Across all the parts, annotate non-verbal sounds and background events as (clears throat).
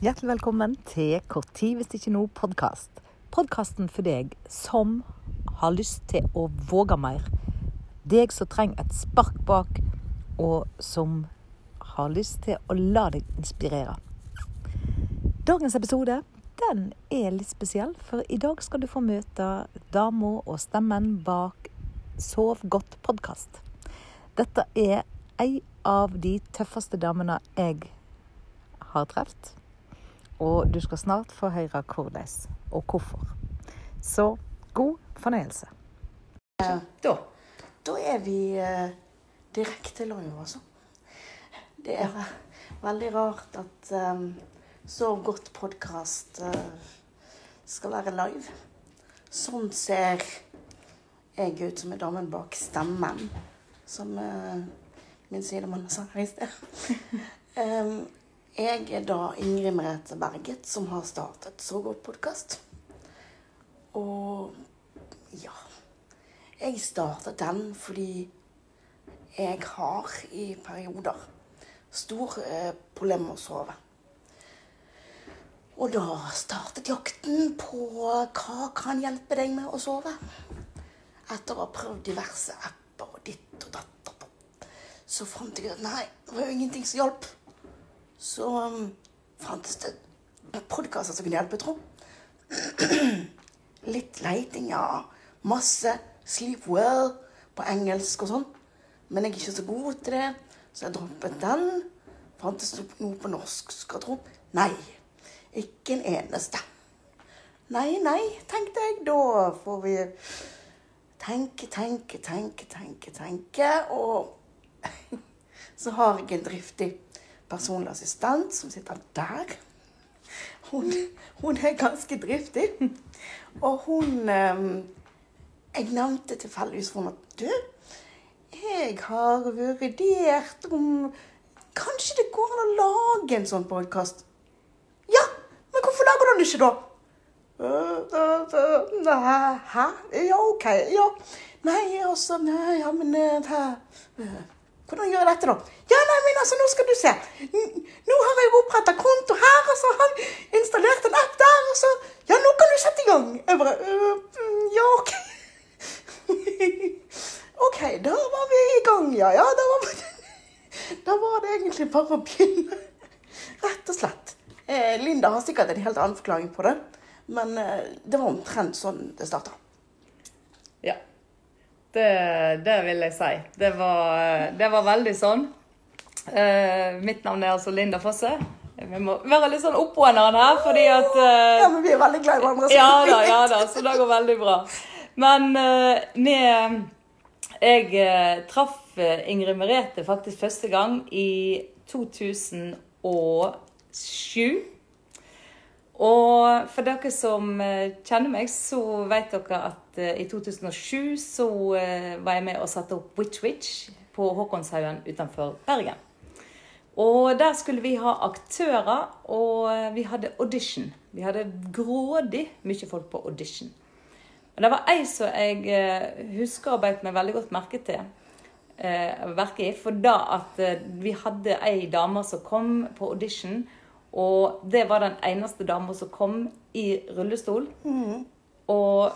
Hjertelig velkommen til Kort tid hvis ikke noe podkast. Podkasten for deg som har lyst til å våge mer. Deg som trenger et spark bak, og som har lyst til å la deg inspirere. Dagens episode den er litt spesiell, for i dag skal du få møte dama og stemmen bak Sov godt podkast. Dette er ei av de tøffeste damene jeg har truffet. Og du skal snart få høre hvordan og hvorfor. Så god fornøyelse. Da, da er vi eh, direkte live, altså. Det er ve- veldig rart at eh, så godt podkast skal være live. Sånn ser jeg ut som er damen bak stemmen, som eh, min sidemann sa her i sted. Em, jeg er da Ingrid Merete Berget, som har startet Så godt podkast. Og ja Jeg startet den fordi jeg har i perioder stor eh, problem med å sove. Og da startet jakten på hva kan hjelpe deg med å sove. Etter å ha prøvd diverse apper og ditt og datt. Så fant jeg at nei, det var jo ingenting som hjalp. Så um, fantes det podkaster som kunne hjelpe, tro. (clears throat) Litt leiting, ja. Masse Sleep Well på engelsk og sånn. Men jeg er ikke så god til det, så jeg droppet den. Fantes det noe på norsk, skal jeg tro? Nei. Ikke en eneste. Nei, nei, tenkte jeg. Da får vi tenke, tenke, tenke, tenke, tenke. Og (laughs) så har jeg en driftig personlig assistent som sitter der. Hun, hun er ganske driftig. Og hun eh, Jeg nevnte tilfeldigvis for henne at du, jeg har vurdert om Kanskje det går an å lage en sånn podkast? Ja, men hvorfor lager du den ikke, da? Hæ? Ja, OK. Ja. Nei, altså ja, men hæ? Hvordan gjør jeg dette, da? Ja, nei, men altså, nå skal du se. Nå har jeg oppretta konto her, og så har jeg installert en app der, og så Ja, nå kan du sette i gang. Jeg bare øh, mm, Ja, OK. (laughs) OK, da var vi i gang, ja. Ja, da var, (laughs) da var det egentlig bare å begynne. (laughs) Rett og slett. Eh, Linda har sikkert en helt annen forklaring på det, men eh, det var omtrent sånn det starta. Ja. Det, det vil jeg si. Det var, det var veldig sånn. Uh, mitt navn er altså Linda Fosse. Vi må være litt sånn oppånderen her, fordi at uh, Ja, men vi er veldig glad i hverandre. Ja da, ja da, så det går veldig bra. Men uh, med Jeg eh, traff eh, Ingrid Merete faktisk første gang i 2007. Og for dere som eh, kjenner meg, så vet dere at eh, i 2007 så eh, var jeg med og satte opp Witch Witch på Håkonshaugen utenfor Bergen. Og der skulle vi ha aktører, og vi hadde audition. Vi hadde grådig mye folk på audition. Og det var ei som jeg husker og beit meg veldig godt merke til. Eh, i, for da at vi hadde ei dame som kom på audition, og det var den eneste dama som kom i rullestol. Og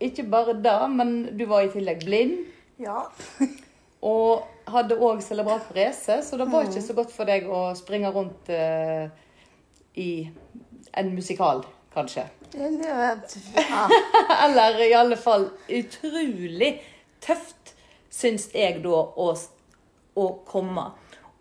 ikke bare det, men du var i tillegg blind. Ja. (laughs) Og hadde òg cerebral parese, så det var ikke så godt for deg å springe rundt uh, i en musikal, kanskje. Ja. (laughs) Eller i alle fall utrolig tøft, syns jeg da, å, å komme.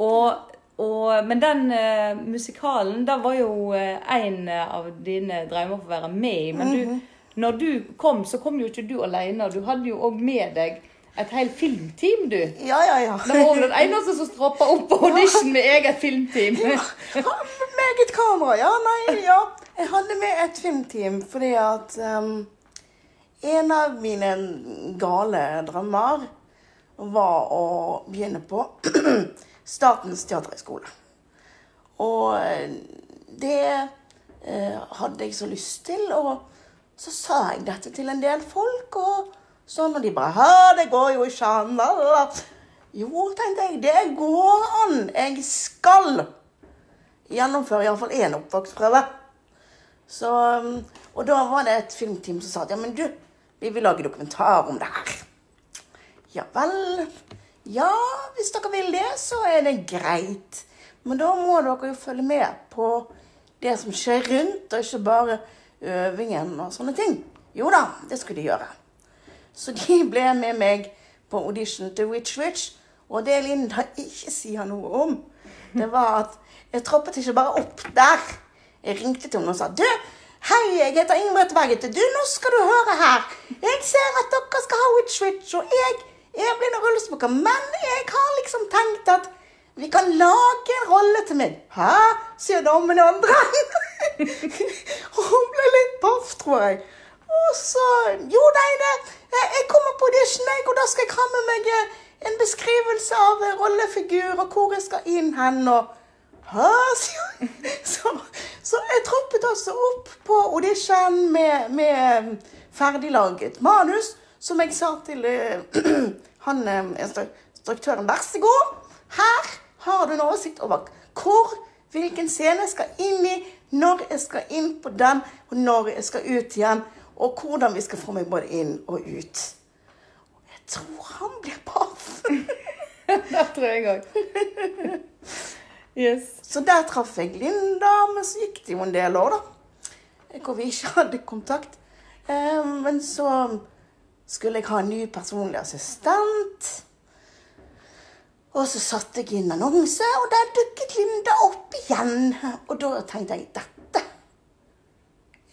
Og, og, men den uh, musikalen, da var jo eh, en av dine drømmer for å være med i. Men du, når du kom, så kom jo ikke du alene. Du hadde jo òg med deg et helt filmteam, du. ja, ja, ja. Det var den eneste som stroppa opp på audition med eget filmteam. Ja, med eget kamera. Ja, nei, ja. Jeg hadde med et filmteam fordi at um, en av mine gale drømmer var å begynne på (clears throat) Statens teaterhøgskole. Og eh, det eh, hadde jeg så lyst til, og så sa jeg dette til en del folk, og sånn, og de bare Hæ, det går jo ikke an. eller, la, la». Jo, tenkte jeg, det går an. Jeg skal gjennomføre iallfall én opptaksprøve. Så, um, og da var det et filmteam som sa at ja, men du, vi vil lage dokumentar om det her. Ja vel. Ja, hvis dere vil det, så er det greit. Men da må dere jo følge med på det som skjer rundt, og ikke bare øvingen og sånne ting. Jo da, det skulle de gjøre. Så de ble med meg på audition til Witch Witch. Og det Linda ikke sier noe om, det var at jeg troppet ikke bare opp der. Jeg ringte til henne og sa du, hei, jeg heter Ingrid Bergete. Du, nå skal du høre her. Jeg ser at dere skal ha Witch Witch, og jeg er blind rullespoker. Men jeg har liksom tenkt at vi kan lage en rolle til meg. Hæ? sier damen andre. (laughs) Hun ble litt paff, tror jeg. Og så Jo, nei, det, jeg kommer på audition, jeg, og da skal jeg ha med meg eh, en beskrivelse av rollefigur og hvor jeg skal inn hen. og Hæ? (laughs) Så, så jeg troppet altså opp på audition med, med ferdiglaget manus, som jeg sa til uh, (clears throat) han instruktøren Vær så god, her har du en oversikt over hvor, hvilken scene jeg skal inn i, når jeg skal inn på den, og når jeg skal ut igjen. Og hvordan vi skal få meg både inn og ut. Jeg tror han blir paff. (laughs) det tror jeg òg. (laughs) yes. Så der traff jeg Linda, men så gikk det jo en del år, da. Hvor vi ikke hadde kontakt. Eh, men så skulle jeg ha en ny personlig assistent. Og så satte jeg inn annonse, og der dukket Linda opp igjen. Og da tenkte jeg dette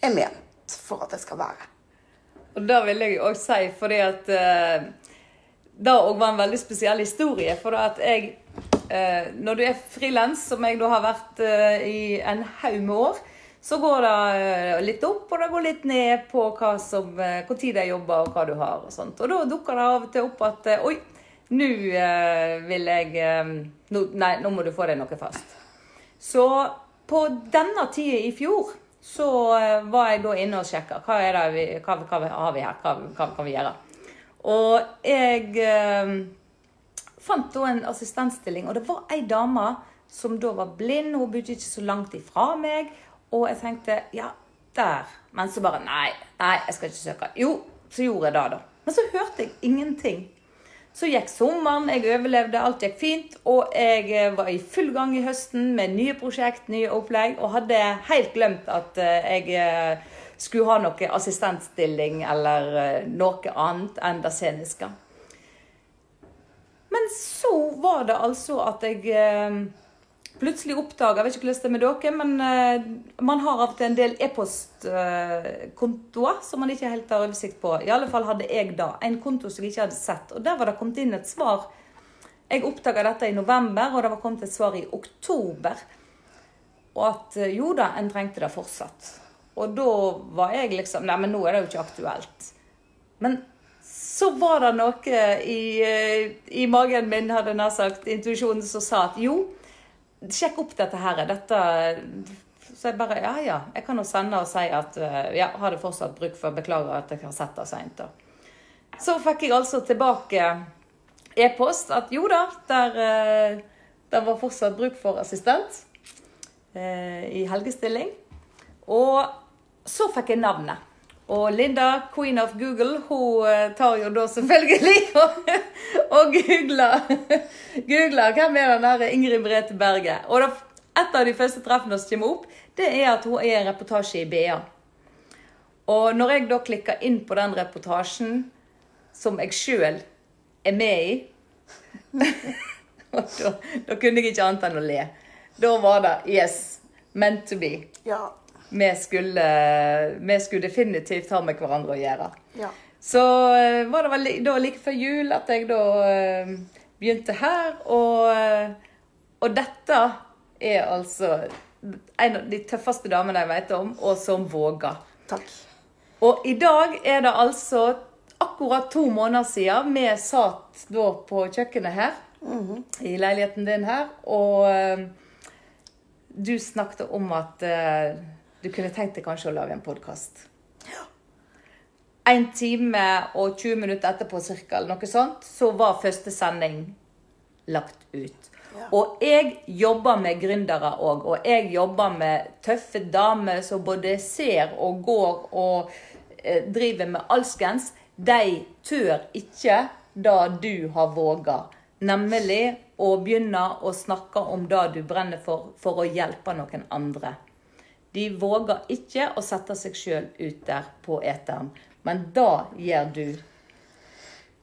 er ment for at det skal være. Og det vil jeg òg si, fordi at uh, det òg var en veldig spesiell historie. For at jeg uh, Når du er frilans, som jeg da har vært uh, i en haug med år, så går det litt opp og det går litt ned på hva som, hvor tid jeg jobber og hva du har. Og sånt. Og da dukker det av og til opp at oi, nå vil jeg nå, Nei, nå må du få deg noe fast. Så på denne tida i fjor så var jeg da inne og sjekka hva, er det vi, hva, hva har vi her, hva, hva kan vi gjøre. Og jeg fant da en assistentstilling, og det var ei dame som da var blind. Hun bodde ikke så langt ifra meg. Og jeg tenkte ja, der. Men så bare nei, nei, jeg skal ikke søke. Jo, så gjorde jeg det, da. Men så hørte jeg ingenting. Så gikk sommeren, jeg overlevde, alt gikk fint. Og jeg eh, var i full gang i høsten med nye prosjekt, nye opplegg. Og hadde helt glemt at eh, jeg eh, skulle ha noe assistentstilling eller noe annet enn det sceniske. Men så var det altså at jeg plutselig oppdaga Jeg vet ikke hvordan det er med dere, men uh, man har av og til en del e-postkontoer uh, som man ikke helt har oversikt på. I alle fall hadde jeg da en konto som jeg ikke hadde sett. Og der var det kommet inn et svar. Jeg oppdaga dette i november, og det var kommet et svar i oktober. Og at uh, jo da, en trengte det fortsatt. Og da var jeg liksom Nei, men nå er det jo ikke aktuelt. Men så var det noe i, i magen min, hadde jeg nær sagt, intuisjonen, som sa at jo, Sjekk opp dette her. Dette Så jeg bare Ja, ja. Jeg kan jo sende og si at eh, ja, har det fortsatt bruk for Beklager at jeg har sett det seint. Så fikk jeg altså tilbake e-post at jo da, der, eh, der var fortsatt bruk for assistent eh, i helgestilling. Og så fikk jeg navnet. Og Linda, queen of Google, hun eh, tar jo da selvfølgelig (laughs) og, og googler, (laughs) googler hvem er den der Ingrid Brete Berge. Og da, et av de første treffene som kommer opp, det er at hun er en reportasje i BA. Og når jeg da klikker inn på den reportasjen som jeg sjøl er med i (laughs) da, da kunne jeg ikke annet enn å le. Da var det yes, meant to be. Ja vi skulle, vi skulle definitivt ha med hverandre å gjøre. Ja. Så eh, var det vel da like før jul at jeg da eh, begynte her. Og, eh, og dette er altså en av de tøffeste damene jeg vet om, og som våger. Takk. Og i dag er det altså akkurat to måneder siden vi satt da på kjøkkenet her, mm -hmm. i leiligheten din her, og du snakket om at du kunne tenkt deg kanskje å lage en podkast. En time og 20 minutter etterpå cirka, eller noe sånt, så var første sending lagt ut. Og jeg jobber med gründere òg. Og jeg jobber med tøffe damer som både ser og går og eh, driver med alskens. De tør ikke det du har våga. Nemlig å begynne å snakke om det du brenner for, for å hjelpe noen andre. De våger ikke å sette seg sjøl ut der på eteren. Men det gjør du.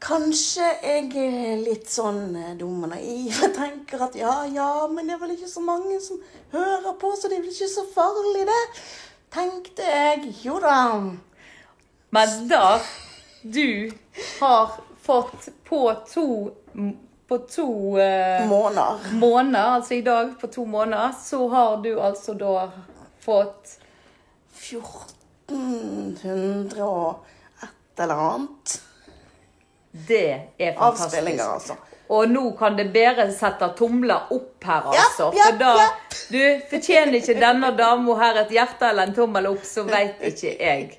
Kanskje jeg er litt sånn eh, dum og naiv og tenker at ja, ja, men det er vel ikke så mange som hører på, så det er vel ikke så farlig, det. Tenkte jeg. Jo da. Men da du har fått på to, på to uh, Måneder. måneder, altså i dag på to måneder, så har du altså da fått 1400 og et eller annet. Det er fantastisk. Avspillinger, altså. Og nå kan det bedre sette tomler opp her, Ja, altså. ja, For da ja. Du fortjener ikke denne dama her et hjerte eller en tommel opp, så veit ikke jeg.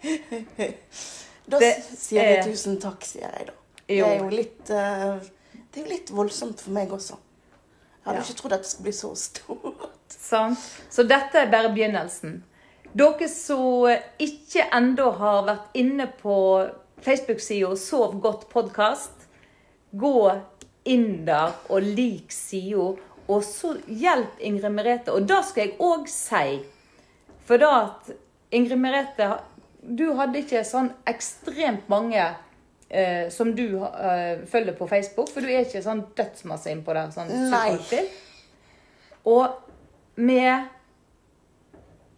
Da Det sier jeg er- tusen takk, sier jeg da. Jo. Det er jo litt, eh, det er jo litt voldsomt for meg også. Hadde Ja. ikke trodd at det skulle bli så stort. (laughs) Sånn. Så dette er bare begynnelsen. Dere som ikke ennå har vært inne på Facebook-sida Sov godt podkast, gå inn der og lik sida, og så hjelp Ingrid Merete. Og det skal jeg òg si. For da at Ingrid Merete Du hadde ikke sånn ekstremt mange eh, som du eh, følger på Facebook, for du er ikke sånn dødsmasse innpå der. sånn Nei. Og med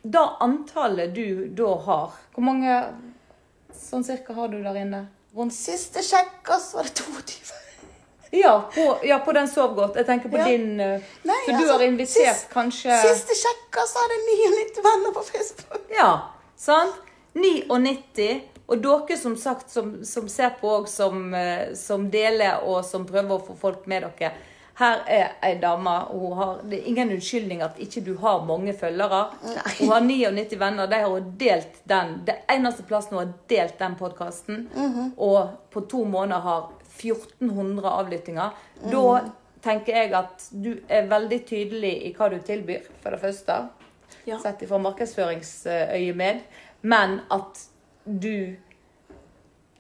det antallet du da har Hvor mange sånn cirka har du der inne? Rundt Siste sjekk, så var det 22. Ja, på, ja, på den sov godt. Jeg tenker på Ja. din eh, Nei, For du altså, har invitert sist- kanskje Siste sjekka, så hadde jeg 99 venner på Facebook. Ja, sant? 99. Og dere som sagt som, som ser på òg, som, eh, som deler og som prøver å få folk med dere. Her er ei dame. Hun har, det er ingen unnskyldning at ikke du har mange følgere. Nei. Hun har 99 venner. De har hun delt den. Det eneste plassen hun har delt den podkasten. Og på to måneder har 1400 avlyttinger. Da tenker jeg at du er veldig tydelig i hva du tilbyr, for det første Ja. sett ifra markedsføringsøyemed, men at du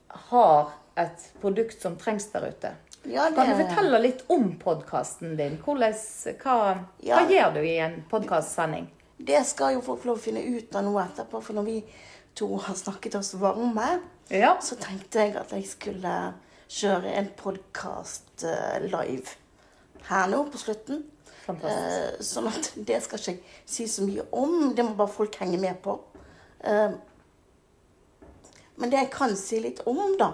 har et produkt som trengs der ute. Ja, Kan du fortelle litt om podkasten din? Hvordan, hva, Ja. hva gjør du i en podkastsending? Det skal jo folk få lov å finne ut av nå etterpå, for når vi to har snakket oss varme, Ja. så tenkte jeg at jeg skulle kjøre en podkast live her nå på slutten. Fantastisk. Eh, sånn at det skal ikke jeg si så mye om. Det må bare folk henge med på. Men det jeg kan si litt om, da,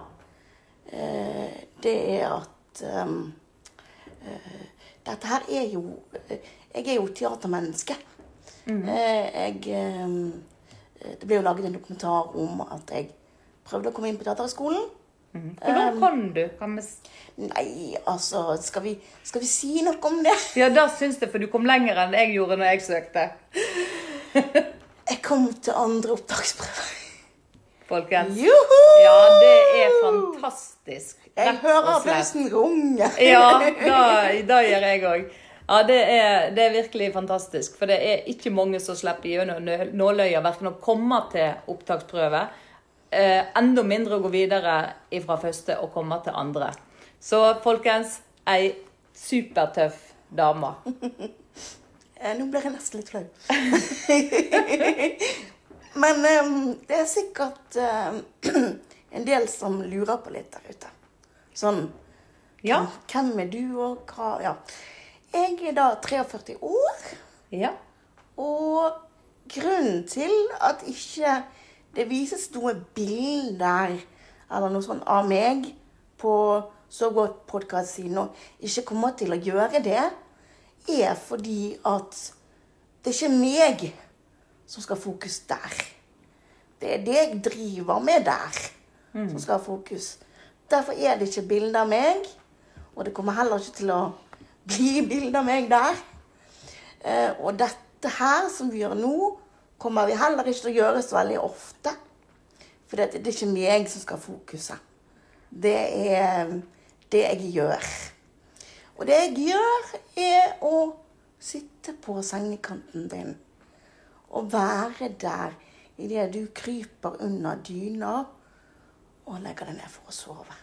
eh, det er at eh, eh, Dette her er jo Jeg er jo teatermenneske. Mm. jeg Det ble jo laget en dokumentar om at jeg prøvde å komme inn på Teaterhøgskolen. Hvordan kan du? Kan vi... Nei, altså Skal vi, skal vi si noe om det? Ja, da syns jeg, for du kom lenger enn jeg gjorde når jeg søkte. Jeg kom til andre opptaksprøve. Folkens. Juhu! Ja, det er fantastisk. Jeg hører applausen runge. (laughs) Ja, da, da gjør jeg òg. Ja, det er, det er virkelig fantastisk. For det er ikke mange som slipper gjennom nåløyet verken å komme til opptaksprøve, eh, enda mindre å gå videre fra første og komme til andre. Så folkens, ei supertøff dame. (laughs) Eh, Nå blir jeg nesten litt flau. (laughs) Men eh, det er sikkert eh, (clears throat) en del som lurer på litt der ute. Sånn Ja. Hvem er du, og hva Ja. Jeg er da 43 år, Ja. og grunnen til at ikke det vises noe bilder eller noe sånt av meg på Så godt podkast-siden, og ikke kommer til å gjøre det, er fordi at det er ikke meg som skal ha fokus der. Det er det jeg driver med der, som skal ha fokus. Derfor er det ikke bilde av meg, og det kommer heller ikke til å (laughs) bli bilde av meg der. Eh, og dette her som vi gjør nå, kommer vi heller ikke til å gjøre så veldig ofte. For det, det er ikke meg som skal ha fokuset. Det er det jeg gjør. Og det jeg gjør, er å sitte på sengekanten din og være der idet du kryper under dyna og legger deg ned for å sove.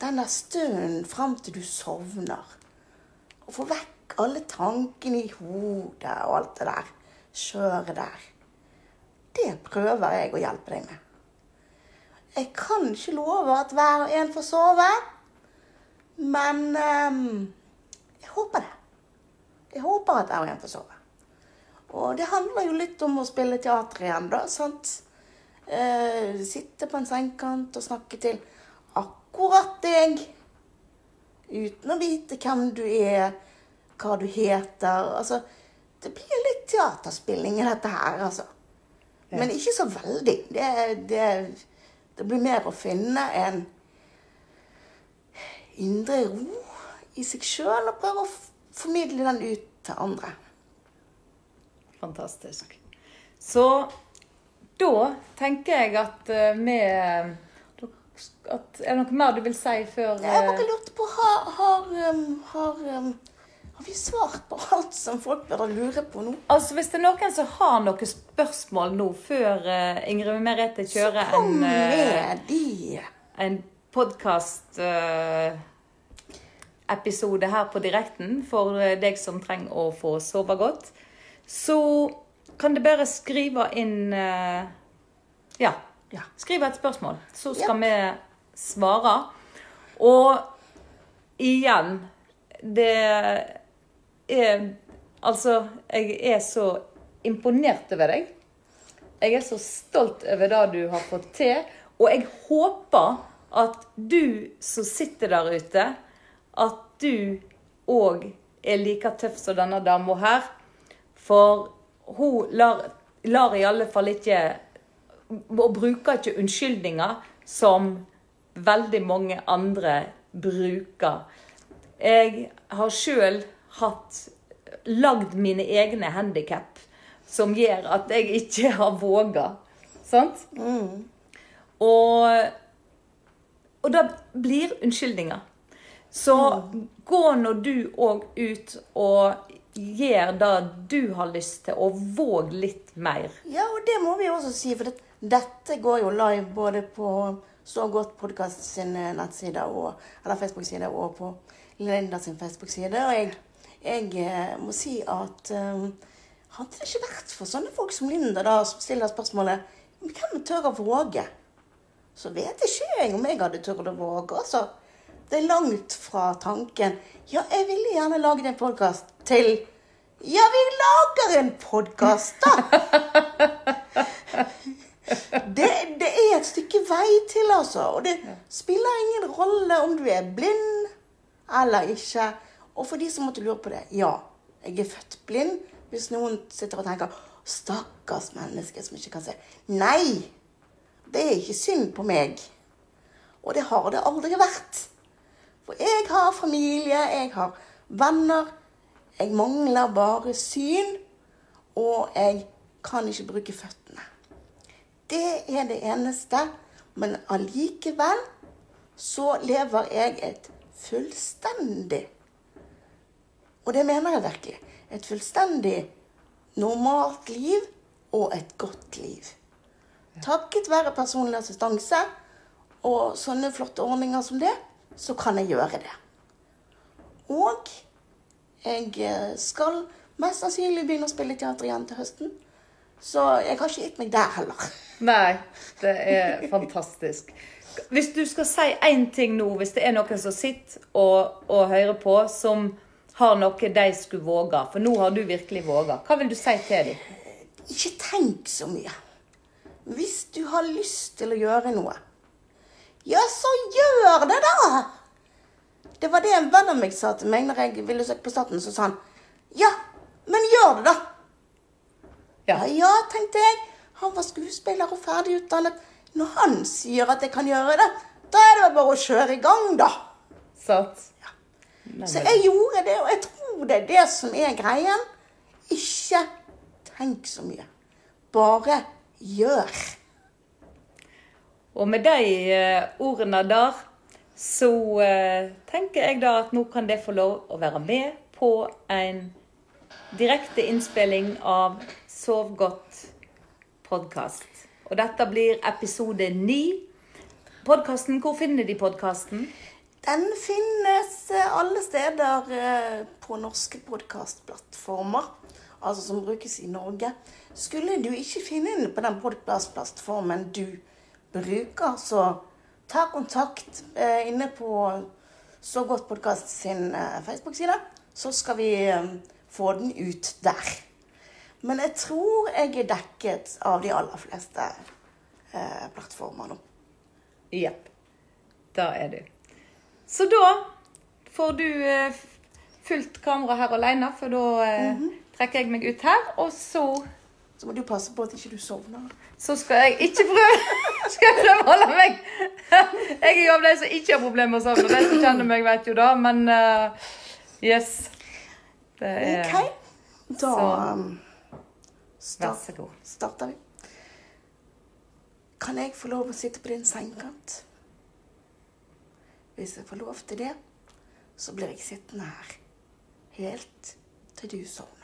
Den der stunden fram til du sovner, og få vekk alle tankene i hodet og alt det der kjøret der, det prøver jeg å hjelpe deg med. Jeg kan ikke love at hver og en får sove, men um, jeg håper det. Jeg håper at hver og en får sove. Og det handler jo litt om å spille teater igjen, da. sant? Eh, sitte på en sengekant og snakke til akkurat deg. Uten å vite hvem du er, hva du heter. Altså, det blir litt teaterspilling i dette her, altså. Men ikke så veldig. Det, det, det blir mer å finne en indre ro i seg sjøl og prøve å formidle den ut til andre. Fantastisk. Så da tenker jeg at eh, vi at, Er det noe mer du vil si før Jeg har bare lurte på Har, har, um, har, um, har vi svart på alt som folk burde lure på nå? Altså, Hvis det er noen som har noen spørsmål nå, før eh, Ingrid Merete kjører Kom en, eh, med de! en podkast-episode her på direkten for eh, deg som trenger å få sove godt, så kan du bare skrive inn eh, Ja, Ja. skriv et spørsmål, så skal vi svare. Og igjen Det er Altså, jeg er så imponert over deg. Jeg er så stolt over det du har fått til. Og jeg håper at du som sitter der ute, at du òg er like tøff som denne dama her. For hun lar, lar i alle fall ikke Og bruker ikke unnskyldninger som veldig mange andre bruker. Jeg har sjøl hatt lagd mine egne handikap som gjør at jeg ikke (laughs) har våga. Sant? Og, og det blir unnskyldninger. Så gå nå du òg ut og gjør det du har lyst til, og våg litt mer. Ja, og det må vi også si, for det, dette går jo live både på Så godt podkast sin eh, nettside, og, eller Facebook-side, og på Linda sin Facebook-side. Og jeg, jeg eh, må si at um, hadde det ikke vært for sånne folk som Linda, da, som stiller spørsmålet Hvem tør å våge? Så vet ikke jeg om jeg hadde turt å våge, altså. Det er langt fra tanken Ja, jeg ville gjerne laget en podkast til Ja, vi lager en podkast, da! Det, det er et stykke vei til, altså. Og det spiller ingen rolle om du er blind eller ikke. Og for de som måtte lure på det ja, jeg er født blind. Hvis noen sitter og tenker 'stakkars menneske som ikke kan se'. Nei! Det er ikke synd på meg. Og det har det aldri vært. For jeg har familie, jeg har venner. Jeg mangler bare syn, og jeg kan ikke bruke føttene. Det er det eneste. Men allikevel så lever jeg et fullstendig Og det mener jeg virkelig. Et fullstendig normalt liv og et godt liv. Takket være personlig assistanse og sånne flotte ordninger som det, så kan jeg gjøre det. Og jeg eh, skal mest sannsynlig begynne å spille teater igjen til høsten. Så jeg har ikke gitt meg der heller. Nei, det er fantastisk. Hvis du skal si én ting nå, hvis det er noen som sitter og, og hører på, som har noe de skulle våge, for nå har du virkelig våga, hva vil du si til dem? Ikke tenk så mye. Hvis du har lyst til å gjøre noe, ja, så gjør det, da! Det var det en venn av meg sa til meg når jeg ville søke på staten. Så sa han ja, men gjør det, da! Ja, ja, tenkte jeg. Han var skuespiller og ferdig utdannet. Når han sier at jeg kan gjøre det, da er det bare å kjøre i gang, da. Sant? Så jeg gjorde det, og jeg tror det er det som er greien. Ikke tenk så mye. Bare gjør. Og med de eh, ordene der, så eh, tenker jeg da at nå kan det få lov å være med på en direkte innspilling av Sov godt-podkast. Og dette blir episode ni. Podkasten, hvor finner de podkasten? Den finnes eh, alle steder eh, på norske podkastplattformer, altså som brukes i Norge. Skulle du ikke finne den på den podkastplattformen du bruker, så ta kontakt eh, inne på Så godt podkast sin Facebook-side, så skal vi få den ut der. Men jeg tror jeg er dekket av de aller fleste plattformer nå. Jepp. Da er du. Så da får du eh, fullt kamera her alene, for da eh, Mhm. trekker jeg meg ut her. Og så, Så må du passe på at ikke du sovner. så skal jeg ikke prøve (laughs) skal jeg prøve å holde meg (laughs) Jeg er jo av de som ikke har problemer med å sovne. De som kjenner meg, vet jo da. Men uh, yes. Det er OK. Da så- um, Vær så god. starter vi. Kan jeg få lov å sitte på din sengekant? Hvis jeg får lov til det, så blir jeg sittende her helt til du sovner.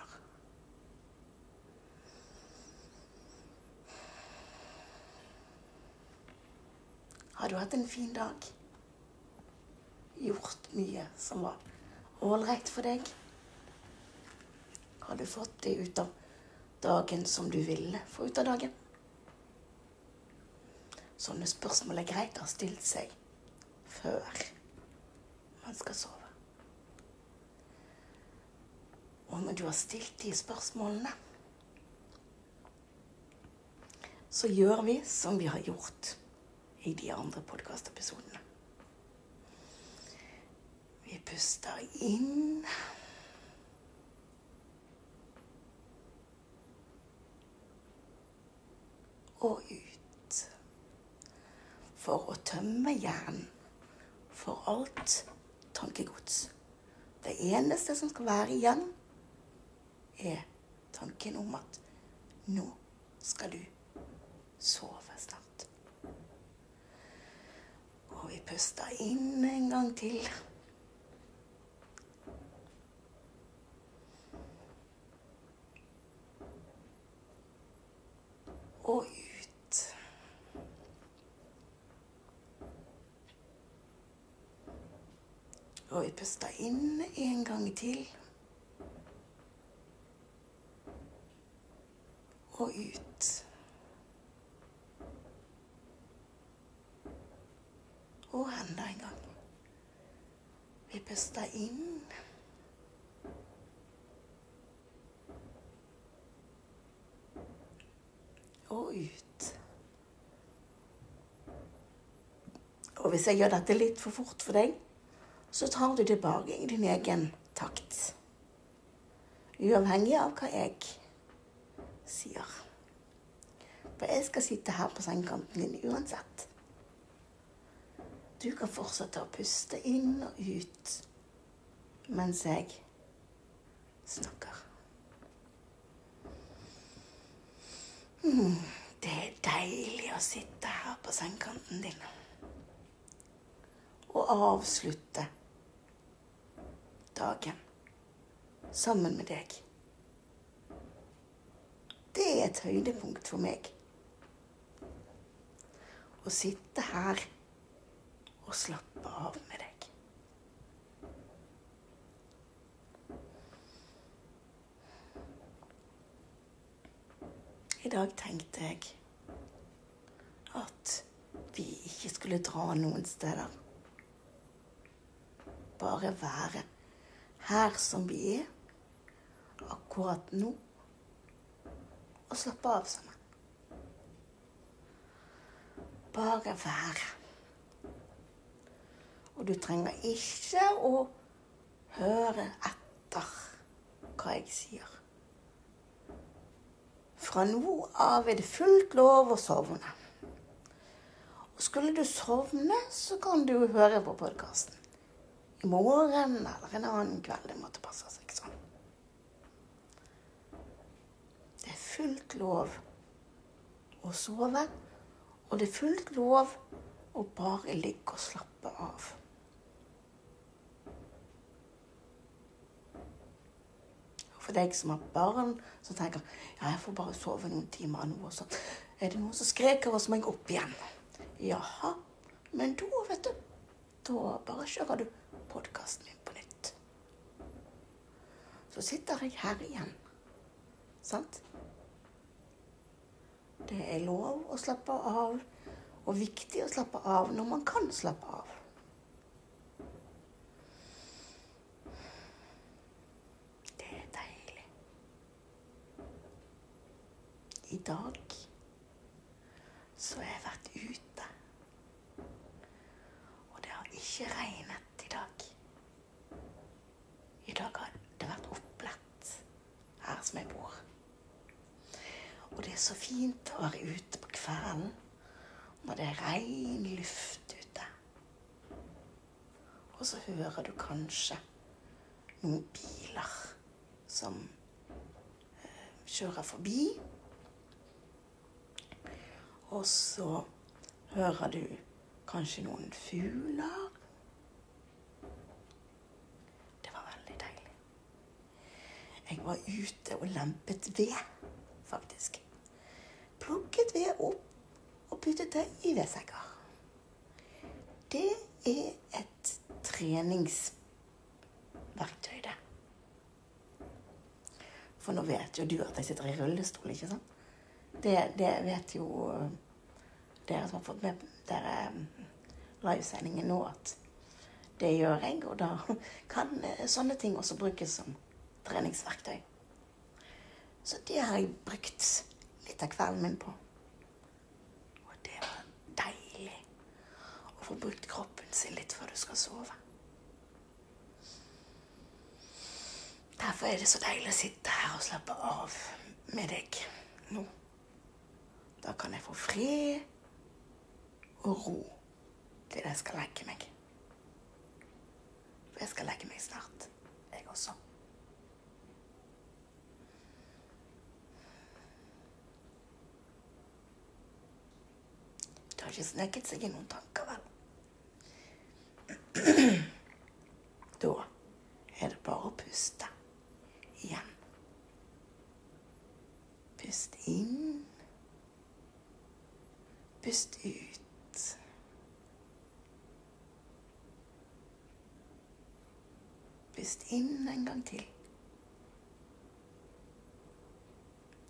Har du hatt en fin dag? Gjort mye som var ålreit for deg? Har du fått det ut av dagen som du ville få ut av dagen? Sånne spørsmål er greit å ha stilt seg før man skal sove. Og når du har stilt de spørsmålene, så gjør vi som vi har gjort i de andre podkastepisodene. Vi puster inn. Og ut. For å tømme hjernen for alt tankegods. Det eneste som skal være igjen, er tanken om at nå skal du sove snart. Og vi pusta inn en gang til. Og ut. Og vi pusta inn en gang til. Og ut. Og enda en gang. Vi puster inn. Og ut. Og hvis jeg gjør dette litt for fort for deg, så tar du tilbake i din egen takt. Uavhengig av hva jeg sier. For jeg skal sitte her på sengekanten din uansett. Du kan fortsette å puste inn og ut mens jeg snakker. Mm, det er deilig å sitte her på sengekanten din og avslutte dagen sammen med deg. Det er et høydepunkt for meg. Å sitte her og slappe av med deg. I dag tenkte jeg at vi ikke skulle dra noen steder. Bare være her som vi er akkurat nå, og slappe av sammen. Bare være. Og du trenger ikke å høre etter hva jeg sier. Fra nå av er det fullt lov å sovne. Og skulle du sovne, så kan du høre på podkasten. I morgen eller en annen kveld. Det måtte passe seg sånn. Det er fullt lov å sove, og det er fullt lov å bare ligge og slappe av. For deg som har barn, som tenker ja, jeg får bare sove noen timer nå, og så er det noen som skreker, og så må jeg opp igjen. Jaha, men da, vet du, da bare kjører du podkasten min på nytt. Så sitter jeg her igjen. Sant? Det er lov å slappe av, og viktig å slappe av når man kan slappe av. Det er deilig. I dag så har jeg vært ute. Og det har ikke regnet i dag. I dag har det vært opplett her som jeg bor. Og det er så fint å være ute på kvelden når det er ren luft ute. Og så hører du kanskje noen biler som eh, kjører forbi. Og så hører du kanskje noen fugler. Det var veldig deilig. Jeg var ute og lempet ved, faktisk. Plukket ved opp og puttet det i vedsekker. Det er et treningsverktøy, det. For nå vet jo du at jeg sitter i rullestol, ikke sant? Det, det vet jo eh, dere som har fått med dere eh, livesendingen nå, at det gjør jeg. Og da (laughs) kan eh, sånne ting også brukes som treningsverktøy. Så det har jeg brukt litt av kvelden min på. Og det var deilig å få brukt kroppen sin litt før du skal sove. Derfor er det så deilig å sitte her og slappe av med deg nå. Da kan jeg få fred og ro til jeg skal legge meg. For jeg skal legge meg snart, jeg også. Det har ikke sneket seg inn noen tanker, vel? (clears throat) Da er det bare å puste igjen. Pust inn. Pust ut. Pust inn en gang til.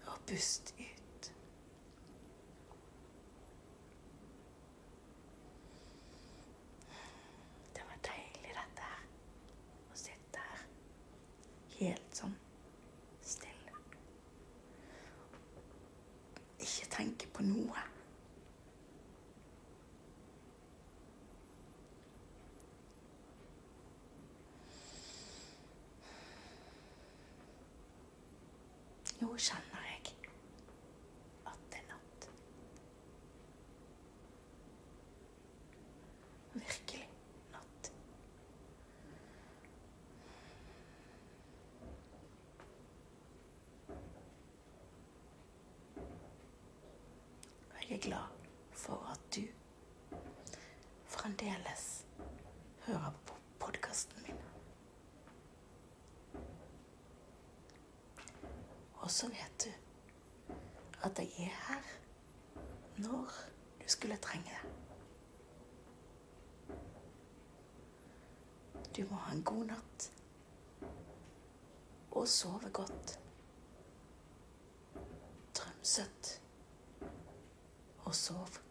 Og pust ut. Det var deilig, dette her. Å sitte her helt sånn stille. Ikke tenke på noe. Nå kjenner jeg at det er natt. Virkelig natt. Og jeg er glad for at du fremdeles hører på podkasten min. Og så vet du at jeg er her når du skulle trenge det. Du må ha en god natt og sove godt. Drøm søtt og sov